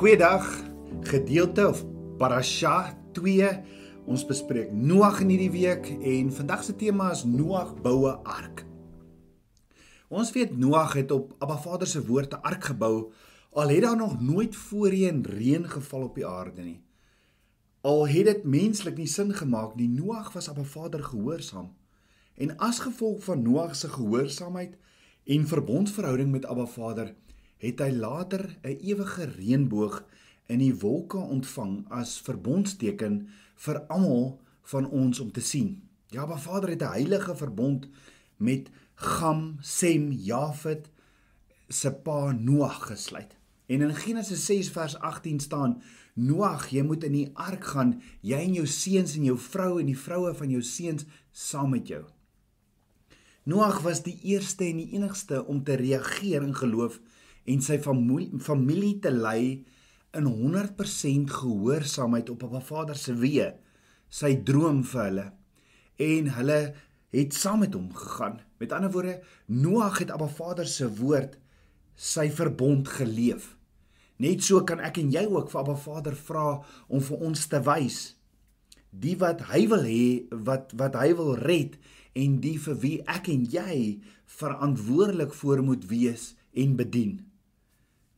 Goeiedag. Gedeelte of Parasha 2. Ons bespreek Noag in hierdie week en vandag se tema is Noag bou 'n ark. Ons weet Noag het op Abba Vader se woord 'n ark gebou al het daar nog nooit voorheen reën geval op die aarde nie. Al het dit menslik nie sin gemaak nie, Noag was Abba Vader gehoorsaam. En as gevolg van Noag se gehoorsaamheid en verbondsverhouding met Abba Vader, het hy later 'n ewige reënboog in die wolke ontvang as verbondsteken vir almal van ons om te sien. Ja, Abba Vader het 'n heilige verbond met Gam, Sem, Jafet se pa Noag gesluit. En in Genesis 6 vers 18 staan: Noag, jy moet in die ark gaan, jy en jou seuns en jou vrou en die vroue van jou seuns saam met jou. Noag was die eerste en die enigste om te reageer in geloof en sy familie, familie te lei in 100% gehoorsaamheid op Papa Vader se weë, sy droom vir hulle. En hulle het saam met hom gegaan. Met ander woorde, Noag het Abba Vader se woord sy verbond geleef. Net so kan ek en jy ook vir Abba Vader vra om vir ons te wys die wat hy wil hê wat wat hy wil red en die vir wie ek en jy verantwoordelik voor moet wees en bedien.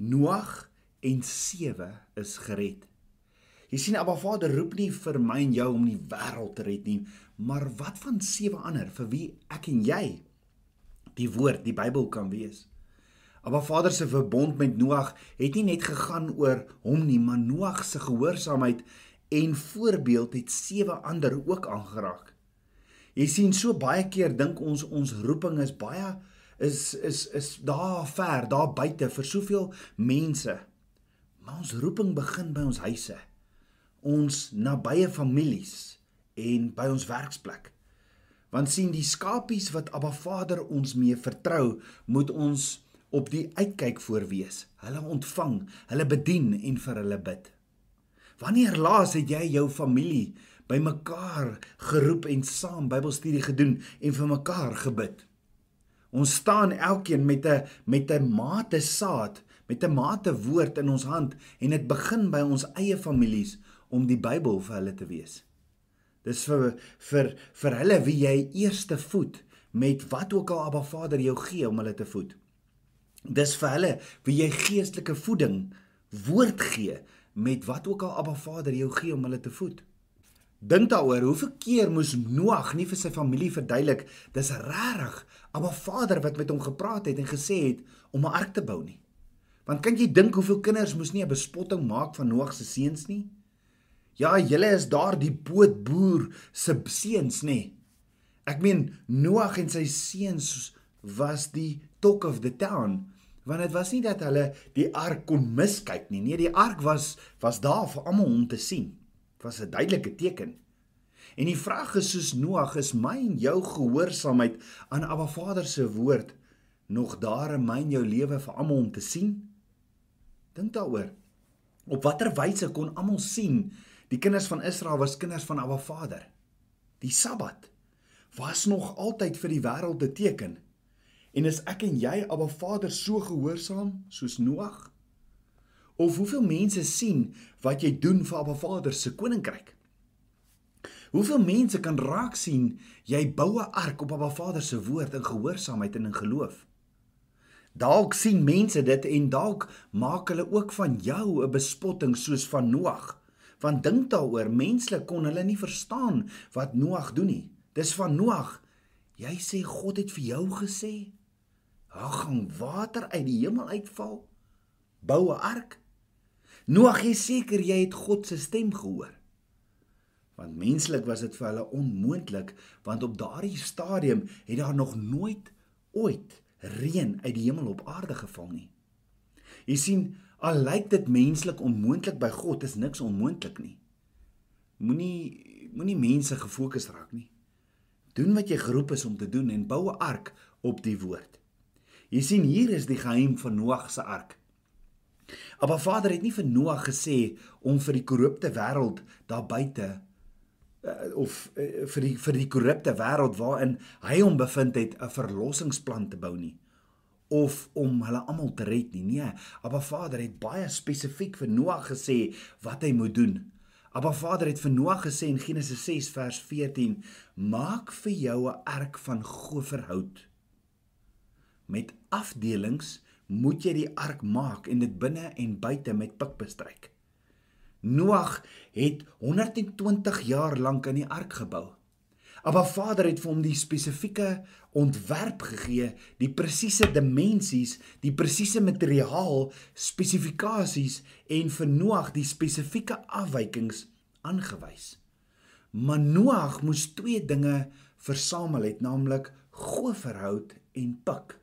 Noag en sewe is gered. Jy sien Abba Vader roep nie vir my en jou om die wêreld te red nie, maar wat van sewe ander vir wie ek en jy die woord, die Bybel kan wees. Abba Vader se verbond met Noag het nie net gegaan oor hom nie, maar Noag se gehoorsaamheid en voorbeeld het sewe ander ook aangeraak. Jy sien so baie keer dink ons ons roeping is baie is is is daar ver, daar buite vir soveel mense. Maar ons roeping begin by ons huise. Ons nabye families en by ons werksplek. Want sien die skapies wat Abba Vader ons mee vertrou, moet ons op die uitkyk voor wees. Hulle ontvang, hulle bedien en vir hulle bid. Wanneer laas het jy jou familie bymekaar geroep en saam Bybelstudie gedoen en vir mekaar gebid? Ons staan elkeen met 'n met 'n mate saad, met 'n mate woord in ons hand en dit begin by ons eie families om die Bybel vir hulle te wees. Dis vir vir vir hulle wie jy eerste voed met wat ook al Abba Vader jou gee om hulle te voed. Dis vir hulle wie jy geestelike voeding woord gee met wat ook al Abba Vader jou gee om hulle te voed. Dink daaroor, hoeveel keer moes Noag nie vir sy familie verduidelik dis regtig Abba Vader wat met hom gepraat het en gesê het om 'n ark te bou nie. Want kan jy dink hoeveel kinders moes nie 'n bespotting maak van Noag se seuns nie? Ja, julle is daar die bootboer se seuns nê. Ek meen Noag en sy seuns was die talk of the town want dit was nie dat hulle die ark kon miskyk nie. Nee, die ark was was daar vir almal om te sien was 'n duidelike teken. En die vraag is soos Noag is my en jou gehoorsaamheid aan Abba Vader se woord nog daar in my en jou lewe vir almal om te sien? Dink daaroor. Op watter wyse kon almal sien die kinders van Israel was kinders van Abba Vader? Die Sabbat was nog altyd vir die wêreld 'n teken. En is ek en jy Abba Vader so gehoorsaam soos Noag? Of hoeveel mense sien wat jy doen vir Abba Vader se koninkryk? Hoeveel mense kan raak sien jy bou 'n ark op Abba Vader se woord in gehoorsaamheid en in geloof? Dalk sien mense dit en dalk maak hulle ook van jou 'n bespotting soos van Noag. Want dink daaroor, menslik kon hulle nie verstaan wat Noag doen nie. Dis van Noag. Jy sê God het vir jou gesê, "Daar gaan water uit die hemel uitval. Bou 'n ark." Noag, jy seker jy het God se stem gehoor. Want menslik was dit vir hulle onmoontlik, want op daardie stadium het daar nog nooit ooit reën uit die hemel op aarde geval nie. Jy sien, al lyk dit menslik onmoontlik by God, is niks onmoontlik nie. Moenie moenie mense gefokus raak nie. Doen wat jy geroep is om te doen en bou 'n ark op die woord. Jy sien hier is die geheim van Noag se ark. Maar Vader het nie vir Noag gesê om vir die korrupte wêreld daar buite uh, of uh, vir die vir die korrupte wêreld waarin hy hom bevind het 'n verlossingsplan te bou nie of om hulle almal te red nie. Nee, Abba Vader het baie spesifiek vir Noag gesê wat hy moet doen. Abba Vader het vir Noag gesê in Genesis 6 vers 14: "Maak vir jou 'n ark van goferhout. Met afdelings moet jy die ark maak en dit binne en buite met pik bestryk." Noag het 120 jaar lank aan die ark gebou. Maar Vader het vir hom die spesifieke ontwerp gegee, die presiese dimensies, die presiese materiaal, spesifikasies en vir Noag die spesifieke afwykings aangewys. Maar Noag moes twee dinge versamel het, naamlik goferhout en pik.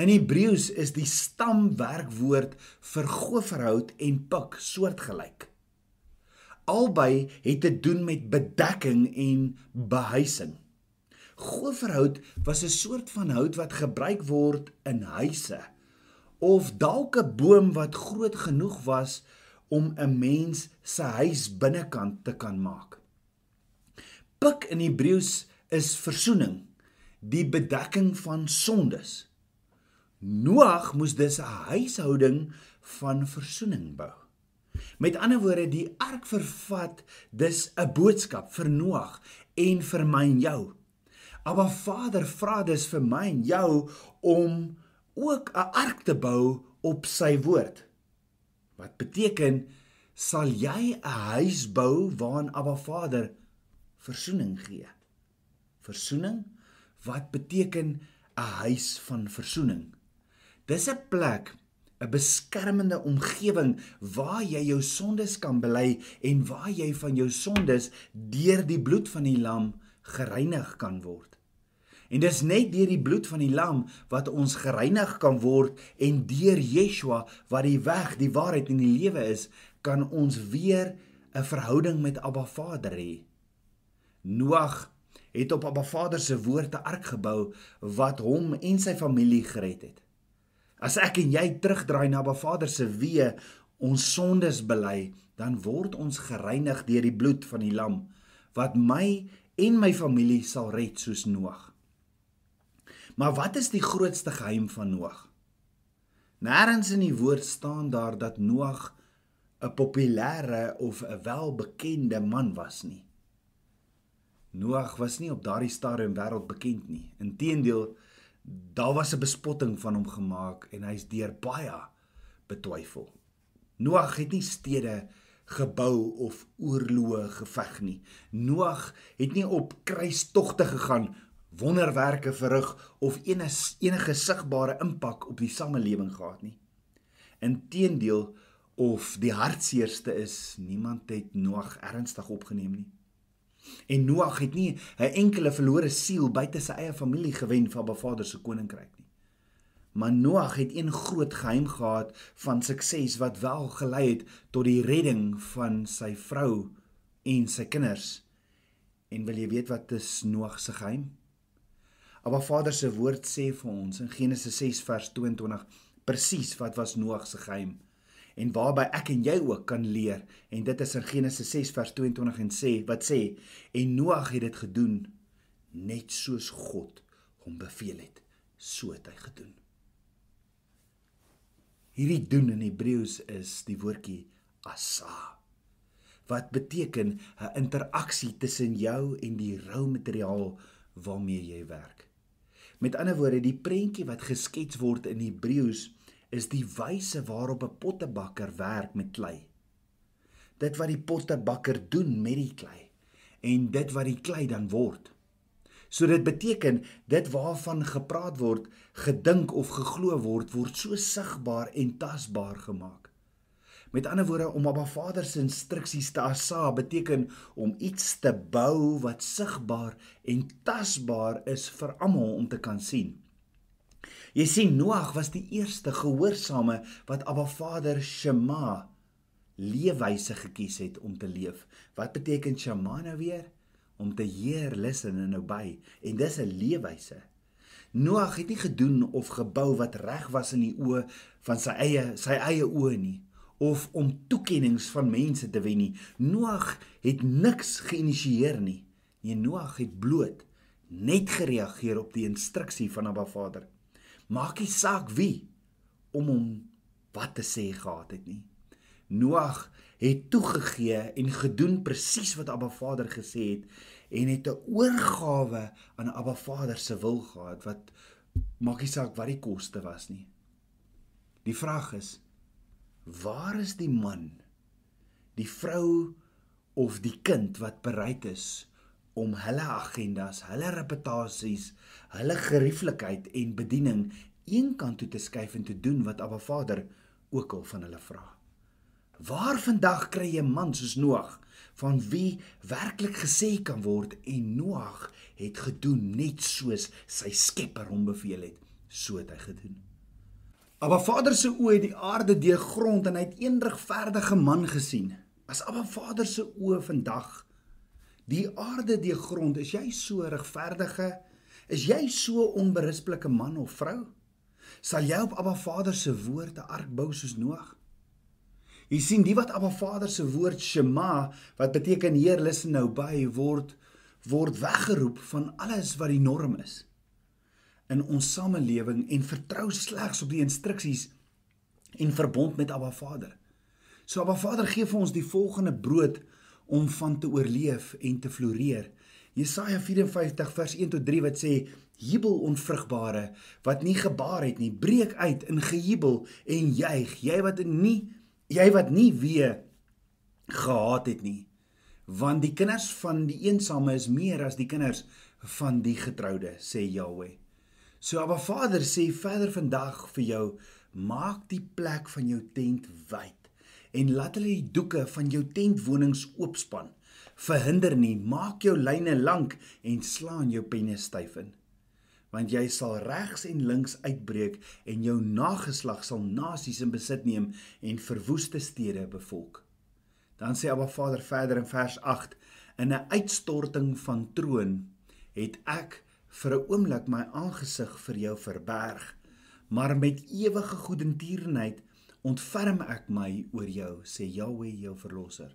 In Hebreëus is die stamwerkwoord vir goferhout en pik soortgelyk. Albei het te doen met bedekking en behuising. Goferhout was 'n soort van hout wat gebruik word in huise of dalk 'n boom wat groot genoeg was om 'n mens se huis binnekant te kan maak. Pik in Hebreëus is verzoening, die bedekking van sondes. Noag moes dus 'n huishouding van verzoening bou. Met ander woorde, die ark vervat dus 'n boodskap vir Noag en vir my en jou. Maar Vader vra dus vir my en jou om ook 'n ark te bou op sy woord. Wat beteken sal jy 'n huis bou waarin Abba Vader verzoening gee? Verzoening wat beteken 'n huis van verzoening. Dis 'n plek 'n beskermende omgewing waar jy jou sondes kan bely en waar jy van jou sondes deur die bloed van die lam gereinig kan word. En dis net deur die bloed van die lam wat ons gereinig kan word en deur Yeshua wat die weg, die waarheid en die lewe is, kan ons weer 'n verhouding met Abba Vader hê. Noag het op Abba Vader se woord 'n ark gebou wat hom en sy familie gered het. As ek en jy terugdraai na Ba Vader se weë, ons sondes bely, dan word ons gereinig deur die bloed van die lam wat my en my familie sal red soos Noag. Maar wat is die grootste geheim van Noag? Nêrens in die woord staan daar dat Noag 'n populêre of 'n welbekende man was nie. Noag was nie op daardie stadium wêreld bekend nie. Inteendeel, Daar was 'n bespotting van hom gemaak en hy's deur baie betwyfel. Noag het nie stede gebou of oorloë geveg nie. Noag het nie op kruistogte gegaan, wonderwerke verrig of enige enige sigbare impak op die samelewing gehad nie. Inteendeel of die hartseerste is, niemand het Noag ernstig opgeneem nie. En Noag het nie 'n enkele verlore siel buite sy eie familie gewen van Ba Vader se koninkryk nie. Maar Noag het een groot geheim gehad van sukses wat wel gelei het tot die redding van sy vrou en sy kinders. En wil jy weet wat is Noag se geheim? Abba Vader se woord sê vir ons in Genesis 6 vers 22 presies wat was Noag se geheim en waarby ek en jy ook kan leer. En dit is in Genesis 6 vers 22 en sê wat sê en Noag het dit gedoen net soos God hom beveel het. So het hy gedoen. Hierdie doen in Hebreëus is die woordjie asa wat beteken 'n interaksie tussen jou en die rou materiaal waarmee jy werk. Met ander woorde die prentjie wat geskets word in Hebreëus is die wyse waarop 'n pottebakker werk met klei. Dit wat die pottebakker doen met die klei en dit wat die klei dan word. So dit beteken dit waarvan gepraat word, gedink of geglo word, word so sigbaar en tasbaar gemaak. Met ander woorde om Abba Vader se instruksies te asa beteken om iets te bou wat sigbaar en tasbaar is vir almal om te kan sien. Jy sien Noag was die eerste gehoorsame wat Abba Vader Shema leefwyse gekies het om te leef. Wat beteken Shema nou weer? Om te heer, listen en obey. En dis 'n leefwyse. Noag het nie gedoen of gebou wat reg was in die oë van sy eie sy eie oë nie of om toekenninge van mense te wen nie. Noag het niks geïnisieer nie. Nee, Noag het bloot net gereageer op die instruksie van Abba Vader. Maak nie saak wie om hom wat te sê gehad het nie. Noag het toegegee en gedoen presies wat Abba Vader gesê het en het 'n oorgawe aan Abba Vader se wil gehad wat maak nie saak wat die koste was nie. Die vraag is waar is die man, die vrou of die kind wat bereid is om hulle agendas, hulle reputasies, hulle gerieflikheid en bediening eenkant toe te skuif en te doen wat Abba Vader ook al van hulle vra. Waar vandag kry jy 'n man soos Noag van wie werklik gesê kan word en Noag het gedoen net soos sy Skepper hom beveel het, so het hy gedoen. Abba Vader se oë het die aarde deurgrond en hy het een regverdige man gesien. As Abba Vader se oë vandag die aarde deurgrond, is jy so regverdige? Is jy so onberispelike man of vrou? Sal jy op Abba Vader se woord 'n ark bou soos Noag? Jy sien die wat Abba Vader se woord Shema wat beteken Heer luister nou by word word weggeroep van alles wat die norm is in ons samelewing en vertrou slegs op die instruksies en verbond met Abba Vader. So Abba Vader gee vir ons die volgende brood om van te oorleef en te floreer. Jesaja 54 vers 1 tot 3 wat sê jubel onvrugbare wat nie gebaar het nie. Breek uit in gejubel en juig. Jy wat nie jy wat nie weer gehaat het nie. Want die kinders van die eensame is meer as die kinders van die getroude sê Jahweh so Abba Vader sê verder vandag vir jou maak die plek van jou tent wyd en laat hulle die doeke van jou tentwonings oopspan verhinder nie maak jou lyne lank en slaan jou penne styf in want jy sal regs en links uitbreek en jou nageslag sal nasies in besit neem en verwoeste stede bevolk. Dan sê Abba Vader verder in vers 8: In 'n uitstorting van troon het ek vir 'n oomblik my aangesig vir jou verberg, maar met ewige goedertierenheid ontferm ek my oor jou, sê Jahweh jou verlosser.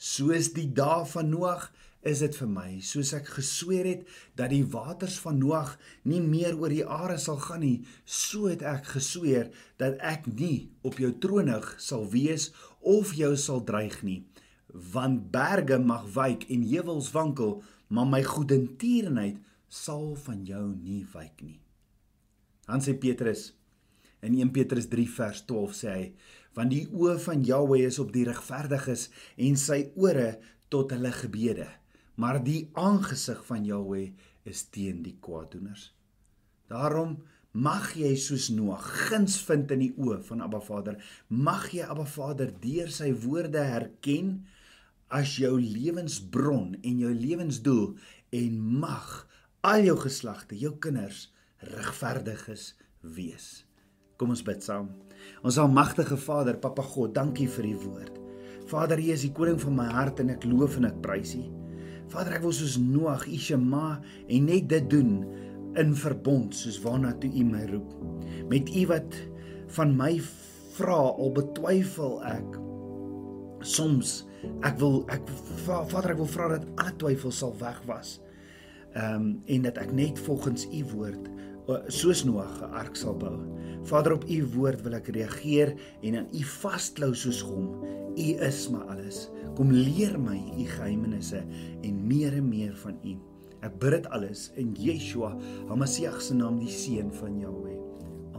Soos die dae van Noag is dit vir my soos ek gesweer het dat die waters van Noag nie meer oor die aarde sal gaan nie so het ek gesweer dat ek nie op jou tronig sal wees of jou sal dreig nie want berge mag wyk en heuwels wankel maar my goedertierenheid sal van jou nie wyk nie dan sê Petrus in 1 Petrus 3 vers 12 sê hy want die oë van Jahweh is op die regverdiges en sy ore tot hulle gebede maar die aangesig van Jahweh is teen die kwaaddoeners. Daarom mag jy soos Noag guns vind in die oë van Abba Vader. Mag jy Abba Vader deur sy woorde herken as jou lewensbron en jou lewensdoel en mag al jou geslagte, jou kinders regverdiges wees. Kom ons bid saam. Ons almagtige Vader, Papa God, dankie vir u woord. Vader, U is die koning van my hart en ek loof en ek prys U. Vader, ek wil soos Noag, U Shema en net dit doen in verbond soos waarna toe U my roep. Met U wat van my vra al betwyfel ek soms ek wil ek Vader, ek wil vra dat alle twyfel sal wegwas. Ehm um, en dat ek net volgens U woord soos Noag 'n ark sal bou. Vader, op U woord wil ek reageer en aan U vasklou soos hom. U is my alles. Kom leer my u geheimenisse en meer en meer van u. Ek bid dit alles in Yeshua, Hamasieg se naam, die seun van Jahweh.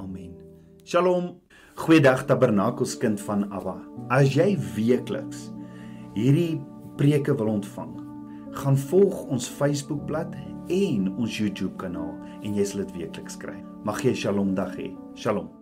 Amen. Shalom. Goeiedag Tabernakels kind van Abba. As jy weekliks hierdie preke wil ontvang, gaan volg ons Facebookblad en ons YouTube kanaal en jy sal dit weekliks kry. Mag jy 'n Shalom dag hê. Shalom.